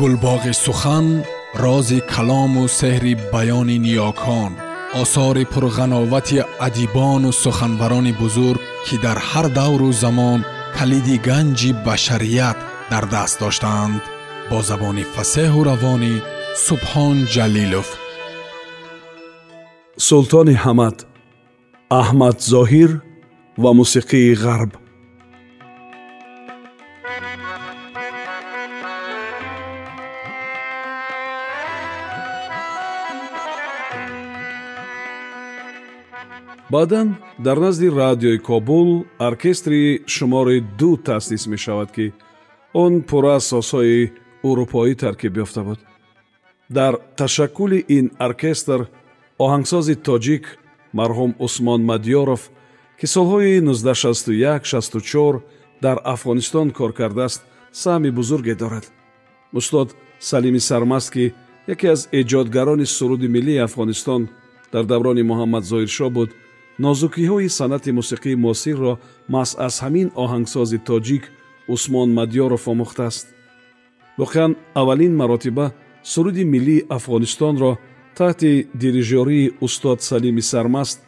гулбоғи сухан рози калому сеҳри баёни ниёкон осори пурғановати адибону суханбарони бузург ки дар ҳар давру замон калиди ганҷи башарият дар даст доштаанд бо забони фасеҳу равонӣ субҳон ҷалилов султони ҳамад аҳмад зоҳир ва мусиқии ғарб баъдан дар назди радиои кобул оркестри шумори ду таъсис мешавад ки он пурра аз созҳои урупоӣ таркиб ёфта буд. Дар ташаккули ин оркестр оҳангсози тоҷик марҳум усмон мадёров ки солҳои 1961-64 дар афғонистон кор кардааст саҳми бузурге дорад. Устод салими сармаст ки яке аз эҷодгарони суруди миллии афғонистон дар даврони муҳаммад зоҳиршоҳ буд нозукиҳои санъати мусиқии муосирро маҳз аз ҳамин оҳангсози тоҷик усмон мадёров омӯхтааст воқеан аввалин маротиба суруди миллии афғонистонро таҳти дирижёрии устод салими сармаст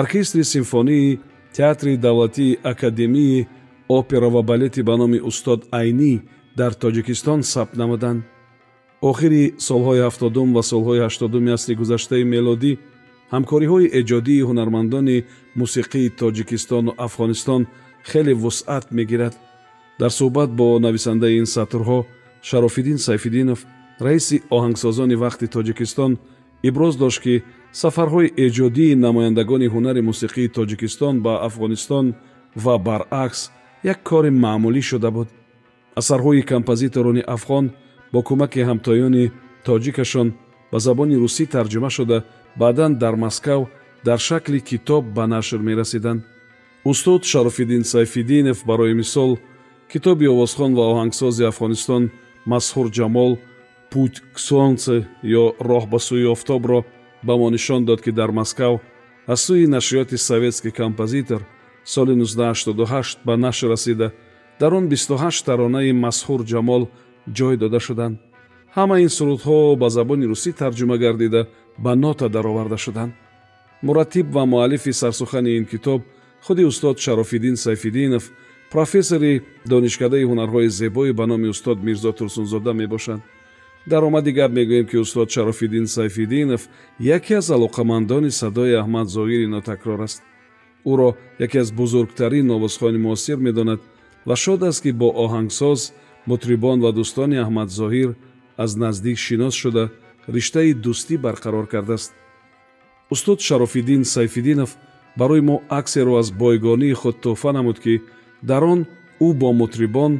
оркестри симфонии театри давлатии академии опера ва балети ба номи устод айнӣ дар тоҷикистон сабт намуданд. Охири солҳои ҳафтодум ва солҳои ҳаштодуми асри гузаштаи мелодӣ ҳамкориҳои эҷодии ҳунармандони мусиқии тоҷикистону афғонистон хеле вусъат мегирад. Дар суҳбат бо нависандаи ин сатрҳо шарофиддин сайфиддинов раиси оҳангсозони вақти тоҷикистон иброз дошт ки сафарҳои эҷодии намояндагони ҳунари мусиқии тоҷикистон ба афғонистон ва баръакс як кори маъмулӣ шуда буд. Асарҳои композиторони афғон бо кӯмаки ҳамтоёни тоҷикашон ба забони русӣ тарҷума шуда баъдан дар москав дар шакли китоб ба нашр мерасиданд устод шарофиддин сайфиддинов барои мисол китоби овозхон ва оҳангсози афғонистон масҳур ҷамол путь к солнце ё роҳ ба сӯи офтобро ба мо нишон дод ки дар москав аз сӯи нашриёти советский композитор соли 1988 ба нашр расида. Дар он 28 таронаи масҳур ҷамол ҷой дода шуданд ҳама ин сурудҳо ба забони русӣ тарҷума гардида ба нота дароварда шуданд. Мураттиб ва муаллифи сарсухани ин китоб худи устод шарофиддин сайфиддинов профессори донишкадаи ҳунарҳои зебоӣ ба номи устод мирзо турсунзода мебошанд. Дар омади гап мегӯем ки устод шарофиддин сайфиддинов яке аз алоқамандони садои аҳмад зоҳири нотакрор аст. Ӯро яке аз бузургтарин новозхони муосир медонад ва шод аст ки бо оҳангсоз мутрибон ва дӯстони аҳмад зоҳир аз наздик шинос шуда риштаи дӯстӣ барқарор кардааст. Устод шарофиддин сайфиддинов барои мо аксеро аз бойгонии худ тӯҳфа намуд ки дар он ӯ бо мутрибон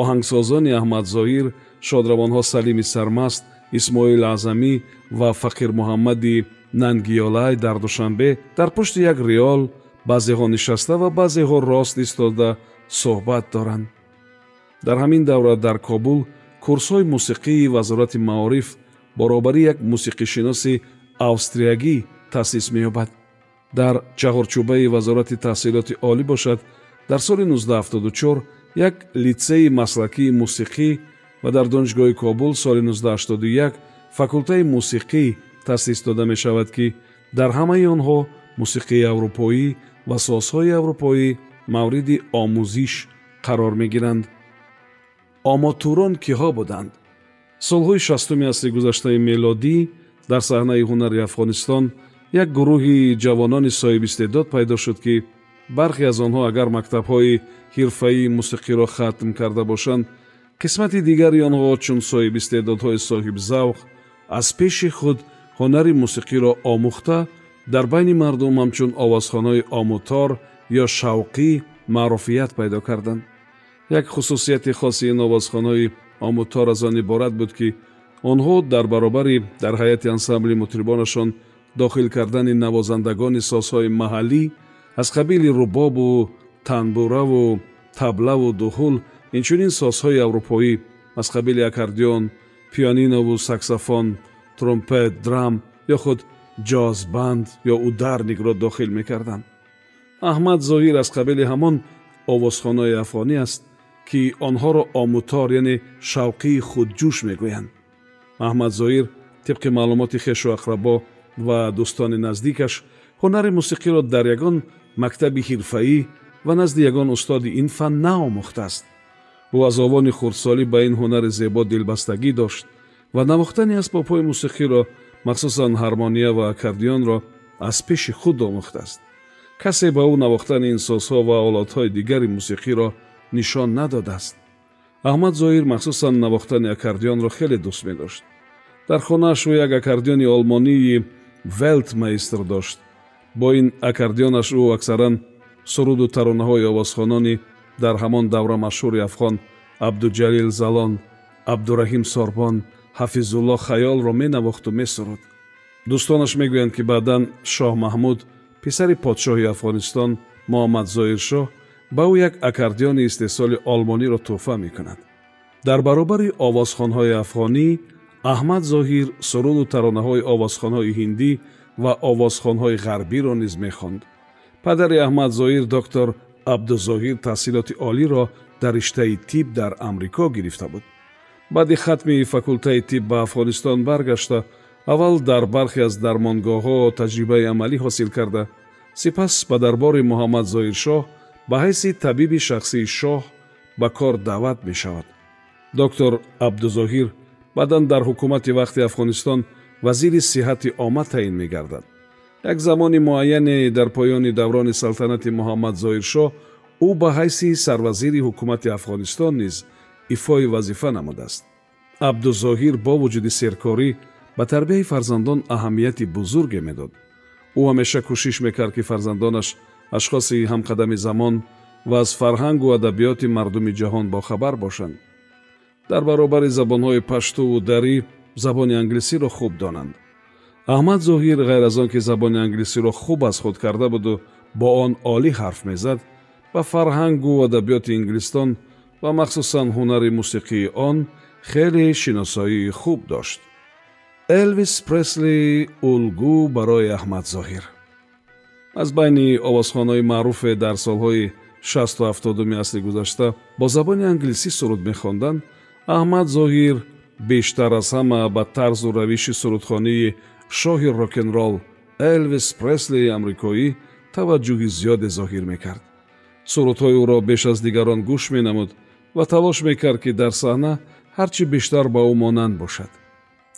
оҳангсозони аҳмадзоҳир шодравонҳо салими сармаст исмоил аъзамӣ ва фақирмуҳаммади нангиёлай дар душанбе дар пушти як риёл баъзеҳо нишаста ва баъзеҳо рост истода суҳбат доранд. Дар ҳамин давра дар кобул курсҳои мусиқии вазорати маориф боробари як мусиқишиноси австриягӣ таъсис меёбад. Дар чаҳорчӯбаи вазорати таҳсилоти олӣ бошад дар соли 1974 як литсеи маслакии мусиқӣ ва дар донишгоҳи кобул соли 1981 факултаи мусиқӣ таъсис дода мешавад ки дар ҳамаи онҳо мусиқии аврупоӣ ва созҳои аврупоӣ мавриди омӯзиш қарор мегиранд омотурон киҳо буданд? Солҳои шастуми асри гузаштаи мелодӣ дар саҳнаи ҳунари афғонистон як гурӯҳи ҷавонони соҳибистеъдод пайдо шуд ки бархе аз онҳо агар мактабҳои ҳирфаии мусиқиро хатм карда бошанд қисмати дигари онҳо чун соҳибистеъдодҳои соҳибзавқ аз пеши худ ҳунари мусиқиро омӯхта дар байни мардум ҳамчун овозхонҳои омӯтор ё шавқӣ маъруфият пайдо карданд як хусусияти хоси ин овозхонҳои омӯтор аз он иборат буд ки онҳо дар баробари дар ҳайати ансамбли мутрибонашон дохил кардани навозандагони созҳои маҳаллӣ аз қабили рубобу танбураву таблаву дуҳул инчунин созҳои аврупоӣ аз қабили аккордион пианинову саксофон тромпет драм ё худ ҷозбанд ё ударникро дохил мекарданд. Аҳмад зоҳир аз қабили ҳамон овозхонҳои афғонӣ аст ки онҳоро омутор яъне шавқии худҷӯш мегӯянд. Маҳмад зоир тибқи маълумоти хешу ақрабо ва дӯстони наздикаш ҳунари мусиқиро дар ягон мактаби ҳирфаӣ ва назди ягон устоди ин фан наомӯхтааст ӯ аз овони хурдсолӣ ба ин ҳунари зебо дилбастагӣ дошт ва навохтани асбобҳои мусиқиро махсусан ҳармония ва аккордионро аз пеши худ омӯхтааст касе ба ӯ навохтани ин созҳо ва олатҳои дигари мусиқиро нишон надодааст. Аҳмад зоир махсусан навохтани аккордионро хеле дӯст медошт. Дар хонааш ӯ як аккордиони олмонии велтмейстр дошт. Бо ин аккордионаш ӯ аксаран суруду таронаҳои овозхонони дар ҳамон давра машҳури афғон абдуҷалил залон абдураҳим сорбон ҳафизулло хаёлро менавохту месуруд дӯстонаш мегӯянд ки баъдан шоҳ маҳмуд писари подшоҳи афғонистон муҳаммад зоиршоҳ ба ӯ як аккордиони истеҳсоли олмониро тӯҳфа мекунад. Дар баробари овозхонҳои афғонӣ аҳмад зоҳир суруду таронаҳои овозхонҳои ҳиндӣ ва овозхонҳои ғарбиро низ мехонд. Падари аҳмад зоҳир доктор абдузоҳир таҳсилоти олиро дар риштаи тиб дар амрико гирифта буд. Баъди хатми факултаи тиб ба афғонистон баргашта аввал дар бархе аз дармонгоҳҳо таҷрибаи амалӣ ҳосил карда. Сипас ба дарбори муҳаммад зоҳиршоҳ ба ҳайси табиби шахсии шоҳ ба кор даъват мешавад. Доктор абдузоҳир баъдан дар ҳукумати вақти афғонистон вазири сиҳати омма таъин мегардад. Як замони муайяне дар поёни даврони салтанати муҳаммад зоиршоҳ ӯ ба ҳайси сарвазири ҳукумати афғонистон низ ифои вазифа намудааст. Абдузоҳир бо вуҷуди серкорӣ ба тарбияи фарзандон аҳамияти бузурге медод. Ӯ ҳамеша кӯшиш мекард ки фарзандонаш ашхоси ҳамқадами замон ва аз фарҳангу адабиёти мардуми ҷаҳон бохабар бошанд. Дар баробари забонҳои паштуву дарӣ забони англисиро хуб донанд. Аҳмад зоҳир ғайр аз он ки забони англисиро хуб аз худ карда буду бо он олӣ ҳарф мезад ба фарҳангу адабиёти инглистон ва махсусан ҳунари мусиқии он хеле шиносоии хуб дошт. Элвис пресли улгӯ барои аҳмад зоҳир аз байни овозхонҳои маъруфе дар солҳои шасту ҳафтодуми асри гузашта бо забони англисӣ суруд мехонданд аҳмад зоҳир бештар аз ҳама ба тарзу равиши сурудхонии шоҳи рокенрол элвис преслии амрикоӣ таваҷҷӯҳи зиёде зоҳир мекард. Сурудҳои ӯро беш аз дигарон гӯш менамуд ва талош мекард ки дар саҳна ҳарчи бештар ба ӯ монанд бошад.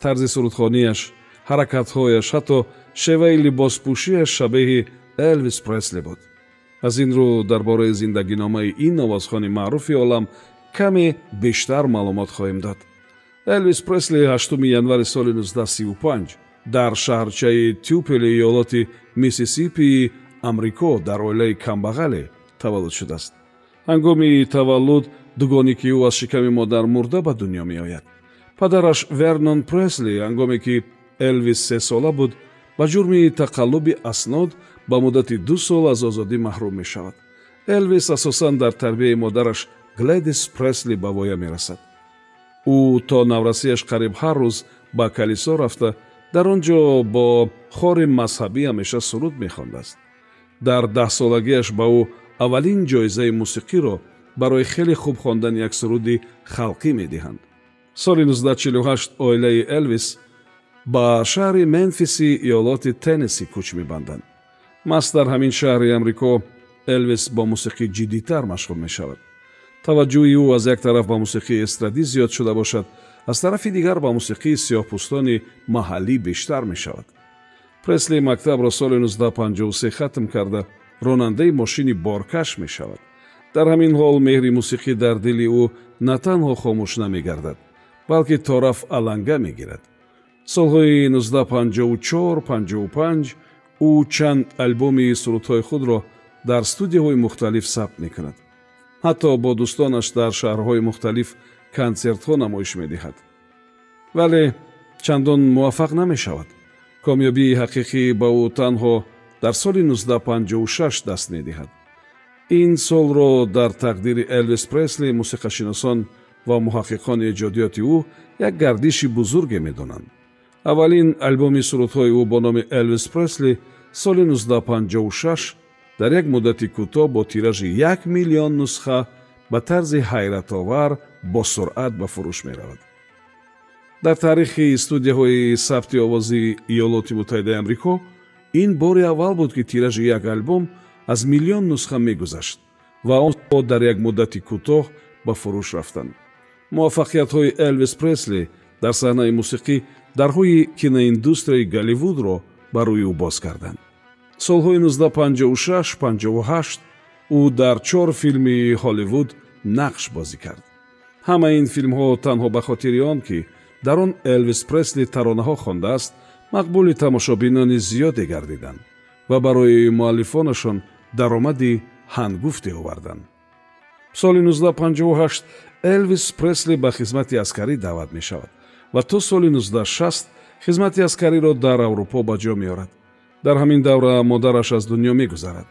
Тарзи сурудхонияш ҳаракатҳояш ҳатто шеваи либоспӯшияш шабеҳи элвис пресли буд. Аз ин рӯ дар бораи зиндагиномаи ин овозхони маъруфи олам каме бештар маълумот хоҳем дод. Элвис пресли 8 январи соли 1935 дар шаҳрчаи тюпели иёлоти миссисипии амрико дар оилаи камбағале таваллуд шудааст. Ҳангоми таваллуд дугоне ки ӯ аз шиками модар мурда ба дунё меояд. Падараш вернон пресли ҳангоме ки элвис сесола буд ба ҷурми тақаллуби аснод ба муддати ду сол аз озодӣ маҳрум мешавад. Элвис асосан дар тарбияи модараш гледис пресли ба воя мерасад. Ӯ то наврасияш қариб ҳар рӯз ба калисо рафта дар он ҷо бо хори мазҳабӣ ҳамеша суруд мехондааст. Дар даҳсолагиаш ба ӯ аввалин ҷоизаи мусиқиро барои хеле хуб хондани як суруди халқӣ медиҳанд. Соли 1948 оилаи элвис ба шаҳри менфиси иёлоти теннеси кӯч мебанданд маст дар ҳамин шаҳри амрико элвис бо мусиқӣ ҷиддитар машғул мешавад. Таваҷҷӯҳи ӯ аз як тараф ба мусиқии эстрадӣ зиёд шуда бошад аз тарафи дигар ба мусиқии сиёҳпӯстони маҳаллӣ бештар мешавад. Пресли мактабро соли 1953 хатм карда ронандаи мошини боркаш мешавад. Дар ҳамин ҳол меҳри мусиқӣ дар дили ӯ на танҳо хомӯш намегардад балки тораф аланга мегирад. Солҳои 1954-55 ӯ чанд албоми сурудҳои худро дар студияҳои мухталиф сабт мекунад. Ҳатто бо дӯстонаш дар шаҳрҳои мухталиф консертҳо намоиш медиҳад. Вале чандон муваффақ намешавад. Комёбии ҳақиқӣ ба ӯ танҳо дар соли 1956 даст медиҳад. Ин солро дар тақдири элвис пресли мусиқашиносон ва муҳаққиқони эҷодиёти ӯ як гардиши бузурге медонанд аввалин албоми сурудҳои ӯ бо номи элвис пресли соли 1956 дар як муддати кӯтоҳ бо тиражи як миллион нусха ба тарзи ҳайратовар бо суръат ба фурӯш меравад. Дар таърихи студияҳои сабти овози иёлоти муттаҳидаи амрико ин бори аввал буд ки тиражи як албом аз миллион нусха мегузашт ва онҳо дар як муддати кӯтоҳ ба фурӯш рафтанд муваффақиятҳои элвис пресли дар саҳнаи мусиқӣ дарҳои киноиндустрияи голливудро ба рӯи ӯ боз карданд. Солҳои 1956-58 ӯ дар чор филми ҳолливуд нақш бозӣ кард. Ҳамаи ин филмҳо танҳо ба хотири он ки дар он элвис пресли таронаҳо хондааст мақбули тамошобинони зиёде гардиданд ва барои муаллифонашон даромади ҳангуфте оварданд. Соли 1958 элвис пресли ба хизмати аскарӣ даъват мешавад ва то соли 1960 хизмати аскариро дар аврупо ба ҷо меорад. Дар ҳамин давра модараш аз дунё мегузарад.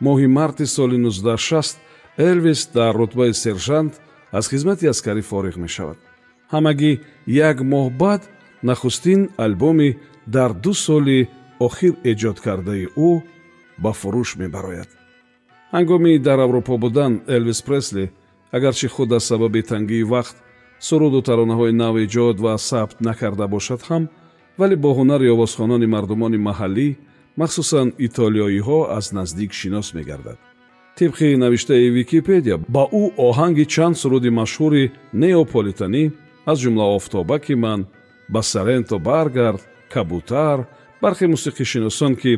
Моҳи марти соли 1960 элвис дар рутбаи сержант аз хизмати аскарӣ фориғ мешавад. Ҳамагӣ як моҳ баъд нахустин албоми дар ду соли охир эҷод кардаи ӯ ба фурӯш мебарояд. Ҳангоми дар аврупо будан элвис пресли агарчи худ аз сабаби тангии вақт суруду таронаҳои нав эҷод ва сабт накарда бошад ҳам вале бо ҳунари овозхонони мардумони маҳаллӣ махсусан итолиёиҳо аз наздик шинос мегардад. Тибқи навиштаи википедия ба ӯ оҳанги чанд суруди машҳури неополитанӣ аз ҷумла офтобаки ман ба саренто баргард кабутар бархе мусиқишиносон ки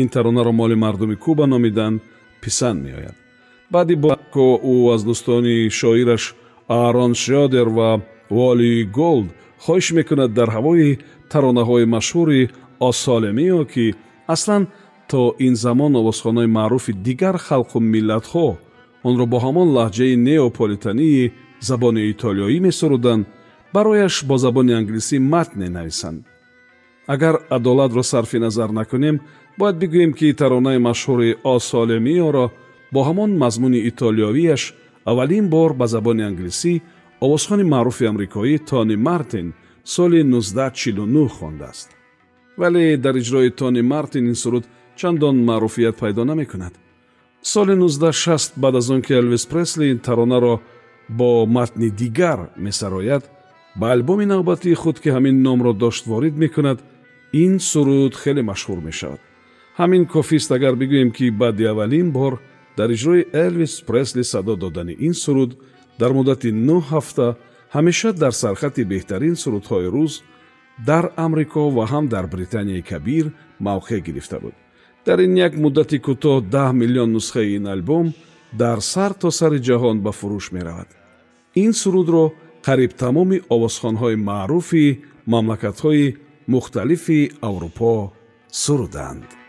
ин таронаро моли мардуми куба номиданд писанд меояд. Баъди боко ӯ аз дӯстони шоираш аарон шёдер ва воли голд хоҳиш мекунад дар ҳавои таронаҳои машҳури осолемио ки аслан то ин замон овозхонҳои маъруфи дигар халқу миллатҳо онро бо ҳамон лаҳҷаи неополитании забони итолиёӣ месуруданд барояш бо забони англисӣ матне нависанд агар адолатро сарфи назар накунем бояд бигӯем ки таронаи машҳури осолемиоро бо ҳамон мазмуни итолиёвияш аввалин бор ба забони англисӣ овозхони маъруфи амрикоӣ тони мартин соли 1949 хондааст. Вале дар иҷрои тони мартин ин суруд чандон маъруфият пайдо намекунад. Соли 1960 баъд аз он ки элвис пресли ин таронаро бо матни дигар месарояд ба албоми навбатии худ ки ҳамин номро дошт ворид мекунад ин суруд хеле машҳур мешавад. Ҳамин кофист агар бигӯем ки баъди аввалин бор дар иҷрои элвис пресли садо додани ин суруд дар муддати нӯ ҳафта ҳамеша дар сархати беҳтарин сурудҳои рӯз дар амрико ва ҳам дар британияи кабир мавқеъ гирифта буд. Дар ин як муддати кӯтоҳ даҳ миллион нусхаи ин албом дар сар то сари ҷаҳон ба фурӯш меравад. Ин сурудро қариб тамоми овозхонҳои маъруфи мамлакатҳои мухталифи аврупо суруданд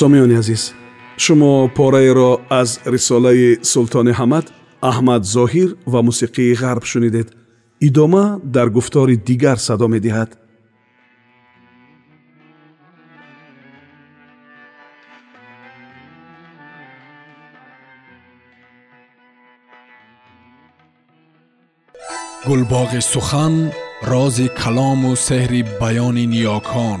сомиёни азиз шумо пораеро аз рисолаи султони ҳамад аҳмад зоҳир ва мусиқии ғарб шунидед идома дар гуфтори дигар садо медиҳад гулбоғи сухан рози калому сеҳри баёни ниёкон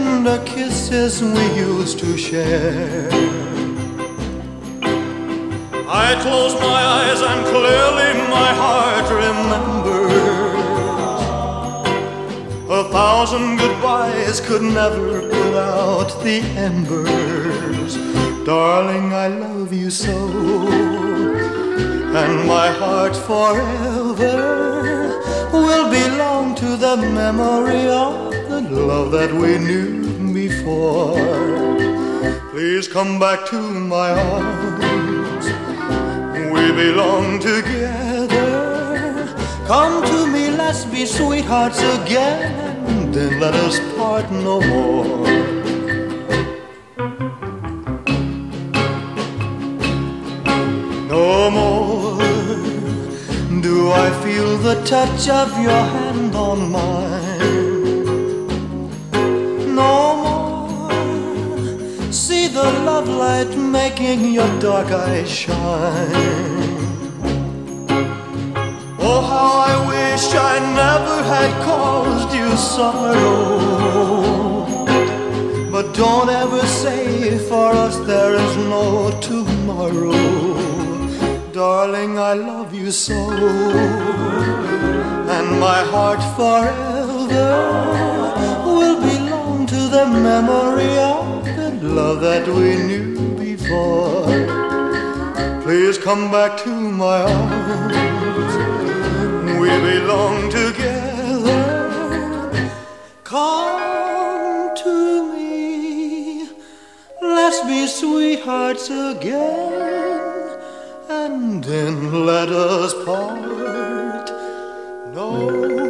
tender kisses we used to share. I close my eyes and clearly my heart remembers. A thousand goodbyes could never put out the embers. Darling, I love you so. And my heart forever Will belong to the memory of the love that we knew before Please come back to my arms. We belong together. Come to me, let's be sweethearts again. Then let us part no more. No more do I feel the touch of your hand on mine. Love light making your dark eyes shine. Oh, how I wish I never had caused you sorrow. But don't ever say for us there is no tomorrow. Darling, I love you so. And my heart forever will belong to the memory of love that we knew before. Please come back to my arms. We belong together. Come to me. Let's be sweethearts again. And then let us part. No